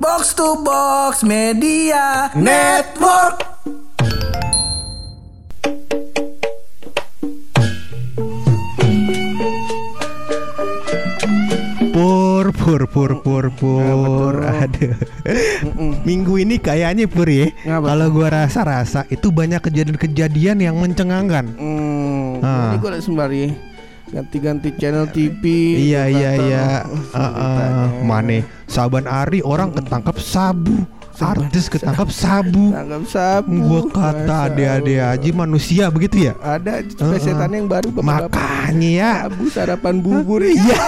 Box to Box Media Network. Pur, pur, pur, pur, pur. Aduh. Minggu ini kayaknya pur ya. Kalau gua rasa-rasa itu banyak kejadian-kejadian yang mencengangkan. Hmm, Ah. ini gue lagi sembari ganti-ganti channel TV. Iya iya iya. uh, beritanya. Mane saban hari orang ketangkap sabu. Artis ketangkap sabu. Tangkap sabu. Gua kata ade-ade aja manusia begitu ya. Ada Uh, setan yang baru. Makanya ya. Sabu sarapan bubur Iya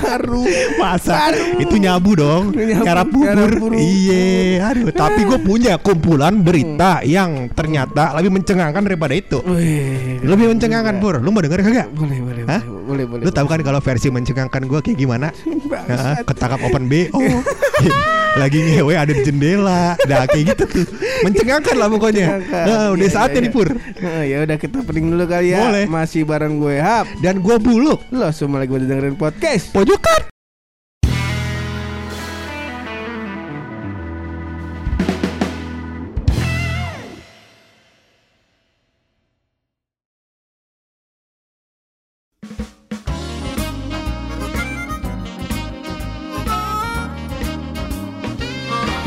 Baru Masa Baru. itu nyabu dong Nyarap bubur. Iya Aduh Tapi gue punya kumpulan berita Yang ternyata lebih mencengangkan daripada itu Wih, Lebih mencengangkan Pur Lu mau denger kagak? Boleh boleh Hah? boleh boleh boleh. Lu tahu kan kalau versi mencengangkan gue kayak gimana? Ketangkap open BO Lagi ngewe ada di jendela Nah kayak gitu tuh Mencengangkan lah pokoknya Mencengangkan. Nah udah Iya, saatnya iya, nih Pur Nah, ya udah kita pening dulu kali ya. Boleh. Masih bareng gue Hap. Dan gue buluk Lo semua lagi pada dengerin podcast. Pojokan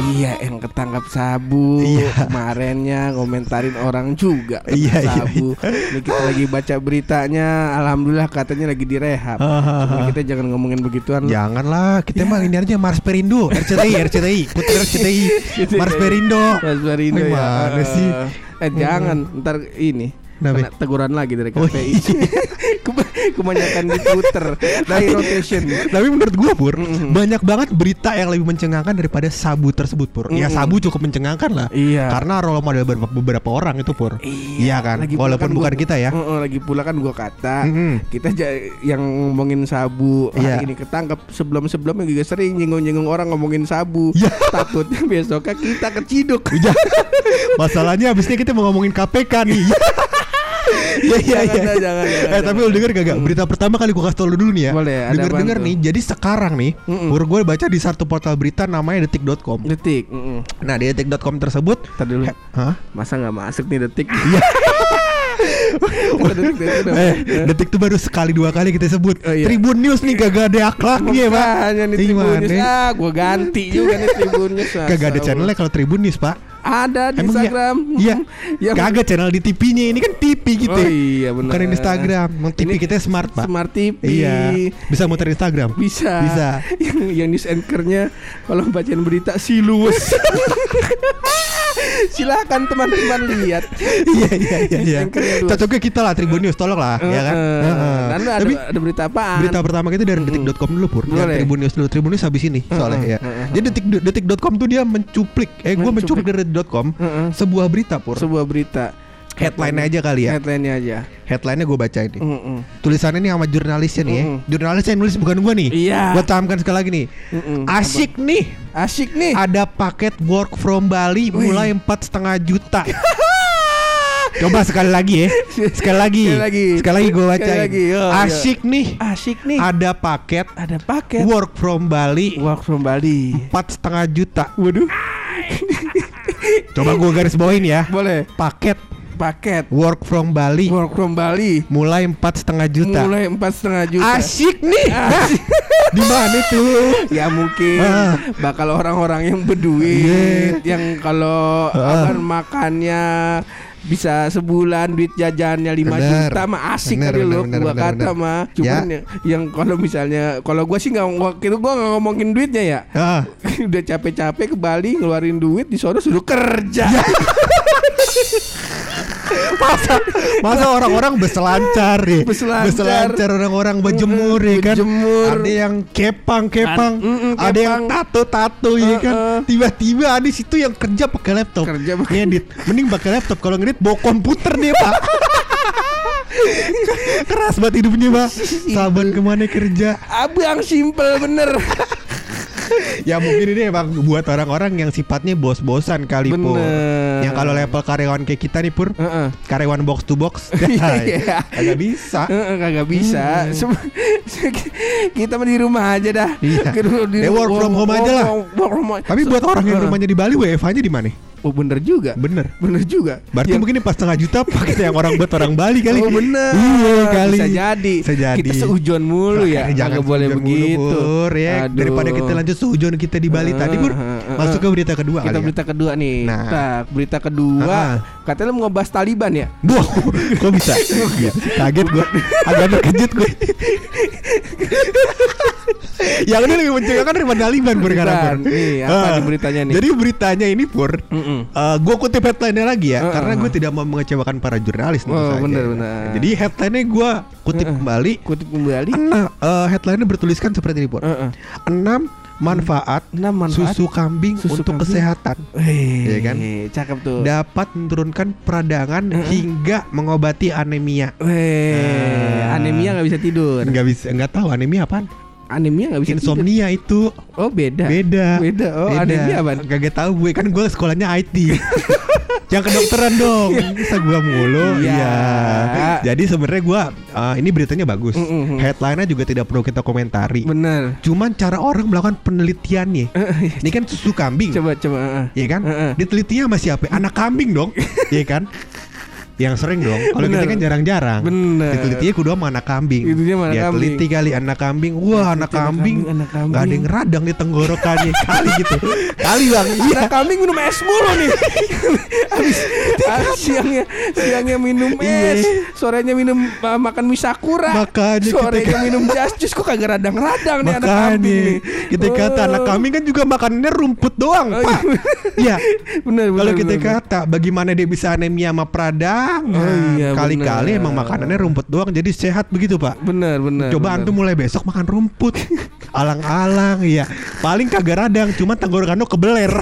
Iya, yang ketangkap sabu. Iya. Kemarinnya komentarin orang juga Iya, iya, sabu. Ini kita lagi baca beritanya, alhamdulillah katanya lagi direhab. Cuma kita jangan ngomongin begituan. Janganlah, kita mah ini aja Mars Perindo, RCTI, RCTI, Putri RCTI, Mars Perindo. Mas Barindo ya. Gimana Eh, sih? Eh jangan, ntar ini? Kena teguran lagi dari Oh, KPI. Keba- Kebanyakan di Twitter dari rotation. Tapi menurut gua Pur, Mm-mm. banyak banget berita yang lebih mencengangkan daripada sabu tersebut Pur. Ya Mm-mm. sabu cukup mencengangkan lah. Iya. Karena role model beberapa, beberapa orang itu Pur. Iya kan? Lagi Walaupun kan bukan gua- kita ya. Heeh, lagi pula kan gua kata Mm-mm. kita ja- yang ngomongin sabu Iya. hari ini ketangkep sebelum sebelumnya juga sering nyinggung-nyinggung orang ngomongin sabu. Iya. Takutnya besoknya kita keciduk. Iya. Masalahnya abisnya kita mau ngomongin KPK nih. Iya iya iya. Jangan, jangan, Eh tapi lu denger gak? Berita pertama kali gua kasih tau lu dulu nih ya. Boleh, Denger denger nih. Jadi sekarang nih. Pur gue baca di satu portal berita namanya detik.com. Detik. Nah di detik.com tersebut, Ntar dulu. hah? Masa nggak masuk nih detik? Iya. detik. Eh, detik tuh baru sekali dua kali kita sebut. Oh, iya. Tribun News nih kagak ada akhlaknya, Pak. Makanya nih? Tribun News. Ah, gua ganti juga nih Tribun News. Kagak ada channelnya kalau Tribun News, Pak. Ada di Emang iya? Instagram. Iya. Yang Kagak channel di TV-nya. Ini kan TV gitu. Oh iya benar. Bukan Instagram. Emang TV Ini kita smart, Pak. Smart TV. Iya. Bisa muter Instagram. Bisa. Bisa. yang, yang news anchornya kalau bacain berita si luwes. Silakan teman-teman lihat. Iya iya iya iya. Cocoknya kita lah Tribun News, tolong lah, ya kan? Dan ada, Tapi ada berita apaan? Berita pertama kita dari detik.com dulu pur Boleh. Tribun News dulu Tribun News habis ini soalnya ya Jadi detik detik.com tuh dia mencuplik Eh gue Mencuplik. dari detik.com Heeh. Sebuah berita pur sebuah berita. Headline aja kali ya Headline-nya aja. Headline-nya gue baca ini Mm-mm. Tulisannya nih sama jurnalisnya nih ya Mm-mm. Jurnalisnya yang nulis bukan gue nih Iya. Gue tahamkan sekali lagi nih Mm-mm. Asyik nih Asyik nih. Ada paket work from Bali Wih. Mulai empat setengah juta Coba sekali lagi ya Sekali lagi Sekali lagi. Sekali lagi gue lagi, oh, iya. Asyik nih Asyik nih. Ada paket Ada paket. Work from Bali Work from Bali. empat setengah juta. Waduh. Coba gua garis bawain ya. Boleh. Paket Paket. work from Bali Work from Bali. mulai empat setengah juta. Mulai empat setengah juta. Asyik nih. Di mana tuh? ya mungkin Ah. bakal orang-orang yang berduit yang kalau Ah. makannya bisa sebulan duit jajannya 5 Bener. juta mah asik Bener, kali bener, lo bener, gua bener, kata bener. mah cuman Ya. yang, yang kalau misalnya kalau gua sih nggak waktu itu gua nggak ngomongin duitnya ya Ah, udah capek-capek ke Bali ngeluarin duit di sono suruh kerja Ya. masa masa orang-orang berselancar ya. Berselancar. orang-orang berjemur ya kan. Berjemur. Ada yang kepang-kepang, Ad- mm-mm, ada yang kepang. tato-tato ya kan. Uh-uh. Tiba-tiba ada di situ yang kerja pakai laptop. Kerja pakai- ngedit. Mending pakai laptop kalau ngedit bawa komputer dia, Pak. Keras banget hidupnya, Pak. Saban ke mana kerja? abang simple bener ya mungkin ini emang buat orang-orang yang sifatnya bos-bosan kali Pur. Yang kalau level karyawan kayak kita nih Pur, Heeh. karyawan box to box, Iya. agak bisa. Heeh, kagak bisa. Sem- kita mah di rumah aja dah. Iya. Di- Ya, work from home aja lah. Tapi buat orang yang rumahnya di Bali, WFH-nya di mana? Oh bener juga. Bener. Bener juga. Berarti Ya, mungkin pas setengah juta pakai yang orang buat orang Bali kali. Oh bener Iya kali. Bisa jadi Bisa jadi. Kita seujon mulu ya Jangan boleh seujon mulu, begitu Pur, ya. Aduh. Daripada kita lanjut seujon kita di Bali tadi Pur. Heeh, heeh, Masuk ke berita kedua Kita ya. berita kedua nih Nah. Tak, Berita kedua Heeh. Katanya lu mau ngebahas Taliban ya Wah, kok bisa? Kaget gue, agak terkejut gue. yang ini lebih mencegahkan daripada Taliban. Taliban. Nih, apa Ah, nih beritanya nih? Jadi beritanya ini Pur, Mm-mm. gue kutip headline-nya lagi ya, Heeh, karena gue tidak mau mengecewakan para jurnalis. Oh, saja. benar, benar. Jadi headline-nya gue kutip kembali. Kutip kembali eh, headline-nya bertuliskan seperti ini Pur. Heeh. Enam manfaat, Enam manfaat susu kambing susu untuk kambing. kesehatan Wih, Iya kan? Cakep tuh dapat menurunkan peradangan hingga mengobati anemia. Wih, Ah. anemia nggak bisa tidur. Nggak bisa, nggak tahu anemia apaan? Anemia nggak bisa tidur. Insomnia itu Oh beda. beda. Beda. Oh anemia apa? Gak tahu gue kan gue sekolahnya IT. Yang kedokteran dong. Bisa gue mulu. Iya. Iya. Jadi sebenarnya gue uh, ini beritanya bagus. Mm, mm, mm. Headline-nya juga tidak perlu kita komentari. Bener. Cuman cara orang melakukan penelitiannya. Ini kan susu kambing. Coba coba. heeh. Iya kan? Heeh. Ditelitinya sama siapa? Anak kambing dong. Iya kan? Yang sering dong. Kalau kita kan jarang-jarang. Bener. Ditelitinya kudu sama anak kambing. Itunya sama anak Dia kambing. teliti kali anak kambing. Wah, anak kambing. kambing, anak kambing. Gak ada yang radang di tenggorokannya kali gitu. Kali Bang. Iya. Anak kambing minum es mulu nih. Habis habis siangnya siangnya minum es, sorenya minum uh, makan mie sakura. Makanya sorenya kita- minum jas jus kok kagak radang-radang nih anak kambing nih. kita kata anak Oh. kambing kan juga makanannya rumput doang, Oh, Pak. Iya. Bener bener. Kalau kita bener. kata bagaimana dia bisa anemia sama peradangan, Oh, iya, kali-kali bener. emang makanannya rumput doang jadi sehat begitu, Pak. Bener bener. Coba bener. antum mulai besok makan rumput Alang-alang ya Paling kagak radang Cuma tenggorokan lu kebeler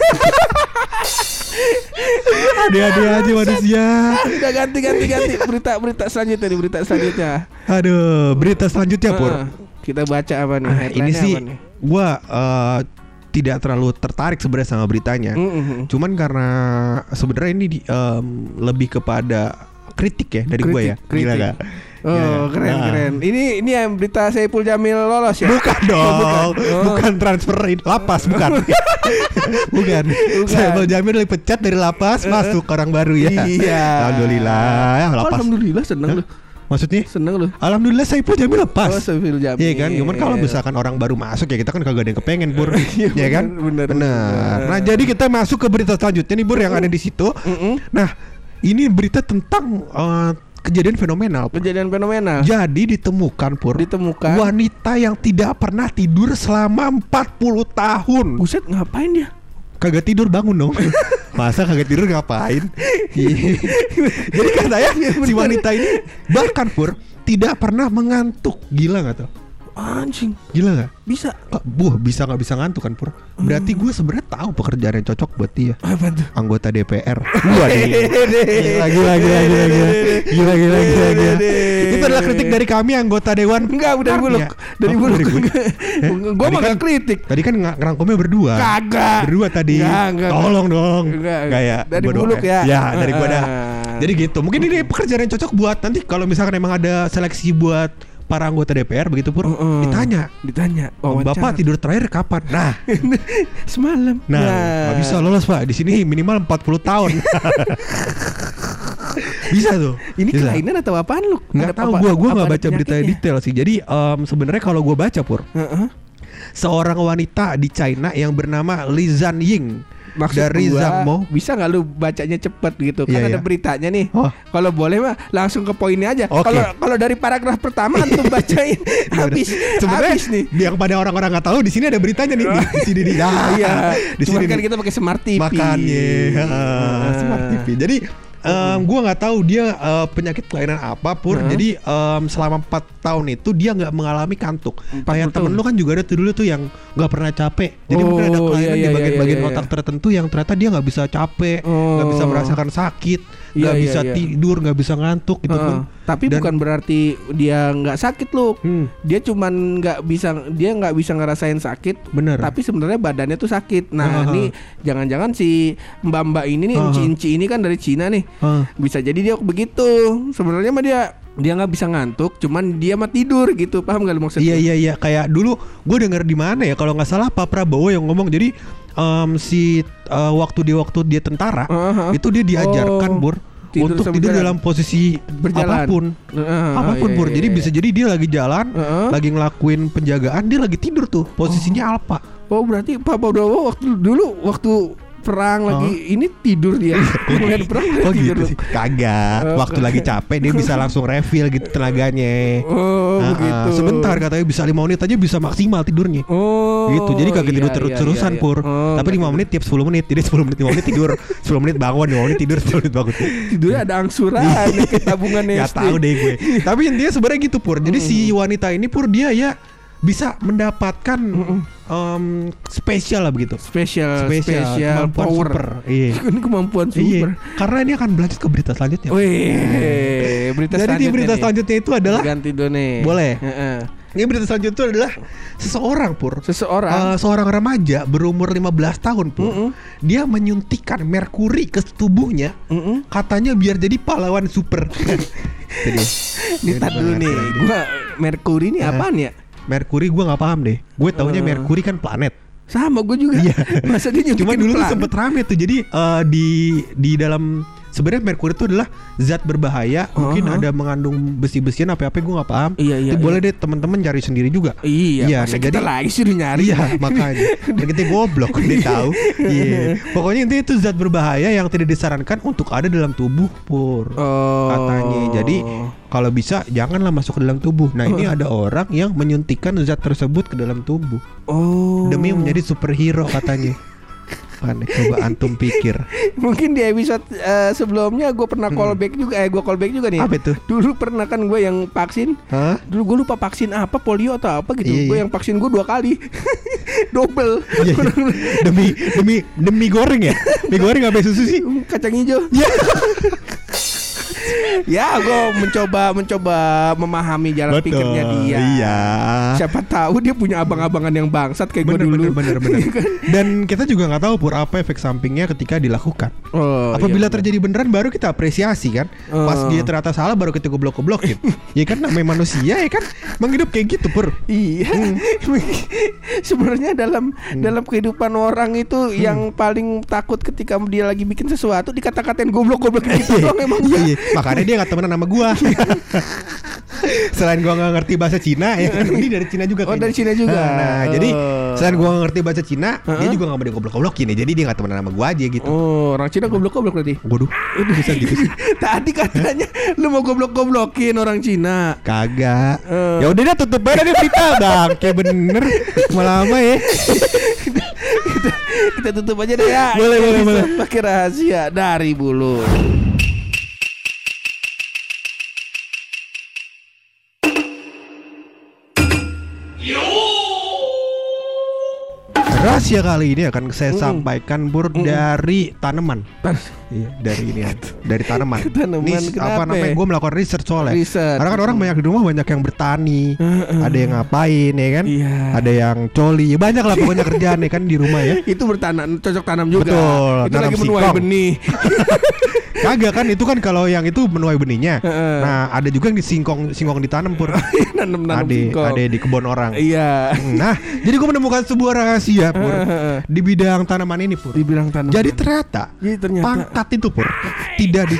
Ada-ada aja manusia Udah ganti ganti ganti berita berita selanjutnya nih berita selanjutnya. Aduh Berita selanjutnya Pur Heeh. Kita baca apa nih? Ah, Ini sih apa nih? Gua eh, Tidak terlalu tertarik sebenarnya sama beritanya Mm-mm. Cuman karena Sebenarnya ini di- em, Lebih kepada Kritik ya dari gua ya Kritik, Gila gak? Oh gak? keren Nah. keren. Ini ini yang berita Saiful Jamil lolos ya? Bukan dong, Oh, bukan, bukan. transfer in- lapas, bukan. bukan. Saya Jamil dipecat dari lapas masuk orang baru ya. Iya. Alhamdulillah, ya, Oh, lapas. Alhamdulillah seneng Hah? lu. Maksudnya? Seneng lu. Alhamdulillah saya pun Jamil lepas. Oh, Saiful Jamil. Iya kan, cuman kalau misalkan orang baru masuk ya kita kan kagak ada yang kepengen Bur, ya kan? bener, bener, Bener. Nah jadi kita masuk ke berita selanjutnya nih Bur yang ada di situ. Nah ini berita tentang eh, kejadian fenomenal. Pur. Kejadian fenomenal. Jadi ditemukan Pur Ditemukan. wanita yang tidak pernah tidur selama 40 tahun. Buset ngapain dia? Kagak tidur bangun dong. Masa kagak tidur ngapain? Jadi katanya si wanita ini bahkan Pur tidak pernah mengantuk. Gila nggak tuh? Anjing. Gila nggak? Bisa. Uh, buah bisa nggak bisa ngantuk kan Pur? Berarti hmm. gue sebenarnya tahu pekerjaan yang cocok buat dia. Apa tuh? Anggota DPR. Gua deh. Gila gila gila gila gila. Gila gila gila. Itu adalah kritik dari kami anggota dewan. Enggak, udah iya. buluk. Dari buluk. Eh, gue mah gak kan kritik. Tadi kan ngerangkumnya berdua. Kagak. Berdua tadi. Tolong dong. Kayak dari buluk ya. Ya, dari gua dah. Ah. Jadi gitu. Mungkin ini pekerjaan yang cocok buat nanti kalau misalkan emang ada seleksi buat para anggota DPR begitu pur Heeh. ditanya Ditanya. wawancara. Bapak tidur terakhir kapan? Nah, semalam. nah, nggak bisa lolos pak. Di sini minimal 40 tahun. bisa tuh. Ini bisa. kelainan atau apaan lu? Nggak tahu gua apa nggak baca berita detail sih. Jadi em, sebenarnya kalau gua baca pur Heeh. seorang wanita di China yang bernama Li Zanying Maksud dari gua, Zangmo. bisa nggak lu bacanya cepet gitu kan Iya, ada iya. beritanya nih Oh. kalau boleh mah langsung ke poinnya aja kalau kalau dari paragraf pertama antum bacain habis Sebenarnya habis nih yang pada orang-orang nggak tahu di sini ada beritanya nih di, di sini nih. Ah, iya di cuma sini kan kita pakai smart TV Makanya ah, Ah. Smart TV. Jadi em, gua nggak tahu dia eh, penyakit kelainan apa pur. Heeh. Jadi em, selama 4 tahun itu dia nggak mengalami kantuk. 40 Kayak temen lu kan juga ada tuh dulu tuh yang nggak pernah capek. Jadi mungkin ada Oh, kelainan iya, di iya, bagian-bagian bagian iya, otak iya. tertentu yang ternyata dia nggak bisa capek, nggak bisa Oh. merasakan sakit, Iya, nggak iya, bisa iya. tidur, nggak bisa ngantuk gitu Heeh. pun. Tapi Dan- bukan berarti dia nggak sakit loh. Hmm, Dia cuman nggak bisa dia nggak bisa ngerasain sakit. bener. Tapi sebenarnya badannya tuh sakit. Nah, Heeh. ini jangan-jangan si mbak-mbak ini nih, Heeh. inci-inci ini kan dari Cina nih. Heeh. Bisa jadi dia begitu. Sebenarnya mah dia dia nggak bisa ngantuk, cuman dia mah tidur gitu. Paham gak lu maksudnya? Iya iya iya kayak dulu gue denger di mana ya kalau nggak salah Pak Prabowo yang ngomong jadi em, si eh, waktu dia waktu dia tentara Heeh. itu dia diajarkan Oh, Bur tidur untuk tidur jalan. dalam posisi Berjalan. apa pun Heeh, apa pun iya, Bur iya, jadi iya. bisa jadi dia lagi jalan Heeh. lagi ngelakuin penjagaan dia lagi tidur tuh posisinya apa Oh berarti Pak Prabowo waktu dulu waktu perang lagi. Ini tidur dia. Ngeliat perang dia Oh tidur. gitu sih. Kagak. Oh, Waktu lagi capek Dia bisa langsung refill gitu tenaganya. Oh Ah, ah. begitu. Sebentar katanya bisa 5 menit aja bisa maksimal tidurnya. Oh. gitu. Jadi kagak iya, tidur iya, terus-terusan iya, iya. pur. Oh, tapi 5 nggak menit tiap 10 menit. Jadi 10 menit 5 menit tidur. 10 menit bangun 5 menit tidur 10 menit bangun. Tidurnya ada angsuran ya, kayak tabungan Gak SD. tahu deh gue. Tapi intinya sebenarnya gitu pur. Jadi si wanita ini pur dia ya bisa mendapatkan em, spesial lah begitu Spesial, spesial, kemampuan power. super iya Ini kemampuan super. iya karena ini akan berlanjut ke berita selanjutnya Wih, berita jadi di selanjutnya berita nih. selanjutnya itu adalah ganti nih. Boleh. Heeh. ini berita selanjutnya itu adalah seseorang pur Seseorang Eh, seorang remaja berumur 15 tahun pur Mm-mm. dia menyuntikkan merkuri ke tubuhnya Mm-mm. katanya biar jadi pahlawan super. jadi tar dulu nih, gua Merkuri ini apaan ya? Merkuri gue nggak paham deh. Gue taunya Eh. Merkuri kan planet. Sama gue juga. Iya. Masa dia Cuma dulu tuh planet? sempet rame tuh. Jadi eh, di di dalam sebenarnya Merkuri itu adalah zat berbahaya. Mungkin Uh-huh. ada mengandung besi-besian apa-apa gue nggak paham. Iya, iya, Itu boleh iya. deh teman-teman cari sendiri juga. Iya, Iya, masa nah, kita jadi- lagi suruh nyari. Iya makanya Dan kita goblok dia tahu Iya Pokoknya intinya itu zat berbahaya Yang tidak disarankan untuk ada dalam tubuh Pur Oh. Katanya Jadi kalau bisa janganlah masuk ke dalam tubuh Nah ini ada orang yang menyuntikkan zat tersebut ke dalam tubuh oh. Demi menjadi superhero katanya Aneh coba antum pikir Mungkin di episode eh, sebelumnya gue pernah callback juga eh gue callback juga nih. Hmm. Apa itu? Dulu pernah kan gue yang vaksin. Hah? Dulu gue lupa vaksin apa polio atau apa gitu. Iya, gue iya. yang vaksin gue dua kali. Double. Iya, iya. Demi demi demi goreng ya Mie goreng apa susu sih Kacang hijau. Ya ya gue mencoba mencoba memahami jalan pikirnya dia. Iya Siapa tahu dia punya abang-abangan yang bangsat kayak gue dulu. bener, bener, bener. Dan kita juga nggak tahu pur apa efek sampingnya ketika dilakukan. Oh, Apabila iya, terjadi beneran baru kita apresiasi kan. Pas Oh. dia ternyata salah baru kita goblok-goblokin. ya kan namanya manusia ya kan. Emang hidup kayak gitu pur. Iya. Hmm. Sebenarnya dalam dalam kehidupan orang itu yang paling takut ketika dia lagi bikin sesuatu dikata-katain goblok-goblok gitu doang emang Iya, iya. Makanya dia gak temenan sama gua. selain gua nggak ngerti bahasa Cina ya kan. Ini dari Cina juga. Oh, kayaknya. dari Cina juga. Nah, jadi Oh. selain gua nggak ngerti bahasa Cina, dia Heeh. juga nggak mau digoblok-goblokin ya. Jadi dia nggak temenan sama gua aja gitu. Oh, orang Cina goblok-goblok berarti. Waduh, itu bisa gitu sih. Tadi katanya lu mau goblok-goblokin orang Cina. Kagak. Eh. Ya udah dah tutup aja deh berita bang. Kayak bener. Lama ya. kita, kita tutup aja deh ya. Boleh, boleh, boleh. Pakai rahasia dari bulu. Rahasia kali ini akan saya Mm-mm. sampaikan bur dari tanaman. Iya, dari ini ya. Dari tanaman. Tanaman, Ini apa namanya? Gue melakukan research soalnya. Riset. Karena kan orang banyak di rumah banyak yang bertani, ada yang ngapain ya kan? Iya. Ada yang coli, ya banyak lah pokoknya kerjaan ya kan di rumah ya. Itu bertanam cocok tanam juga. Betul, Itu tanam lagi menuai benih. Kagak kan itu kan kalau yang itu menuai benihnya. Nah, ada juga yang di singkong singkong ditanam pur. Nanam-nanam Ada singkong. ada di kebun orang. Iya. Nah, jadi gue menemukan sebuah rahasia pur di bidang tanaman ini pur. Dibilang tanam. Jadi ternyata Jadi ternyata pangkat itu pur tidak di?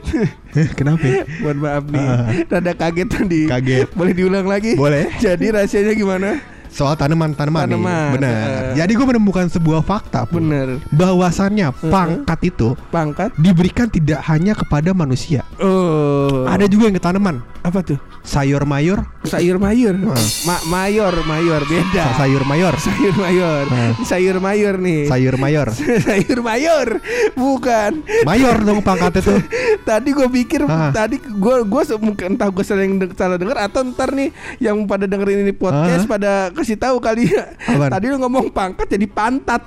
Kenapa? ya? Mohon maaf nih. Ah. Rada kaget tadi. Kaget. Boleh diulang lagi? Boleh. Jadi rahasianya gimana? Soal tanaman-tanaman nih. Tanaman, Benar. eh. Jadi gue menemukan sebuah fakta pur. Bener. Bahwasannya pangkat itu Pangkat. diberikan tidak hanya kepada manusia. Oh. Ada juga yang ke tanaman. Apa tuh? Sayur mayur, Sayur mayur. Ah. Ma- mayor, mayor beda. sayur mayor, Sayur mayor. Ah. Sayur mayor nih. sayur mayor. sayur mayor. Bukan. Mayor dong pangkatnya tuh. tadi gue pikir Ah. tadi gue gue mungkin entah gue sering salah denger atau ntar nih yang pada dengerin ini podcast Ah. pada kasih tahu kali ya. Tadi lu ngomong pangkat jadi pantat.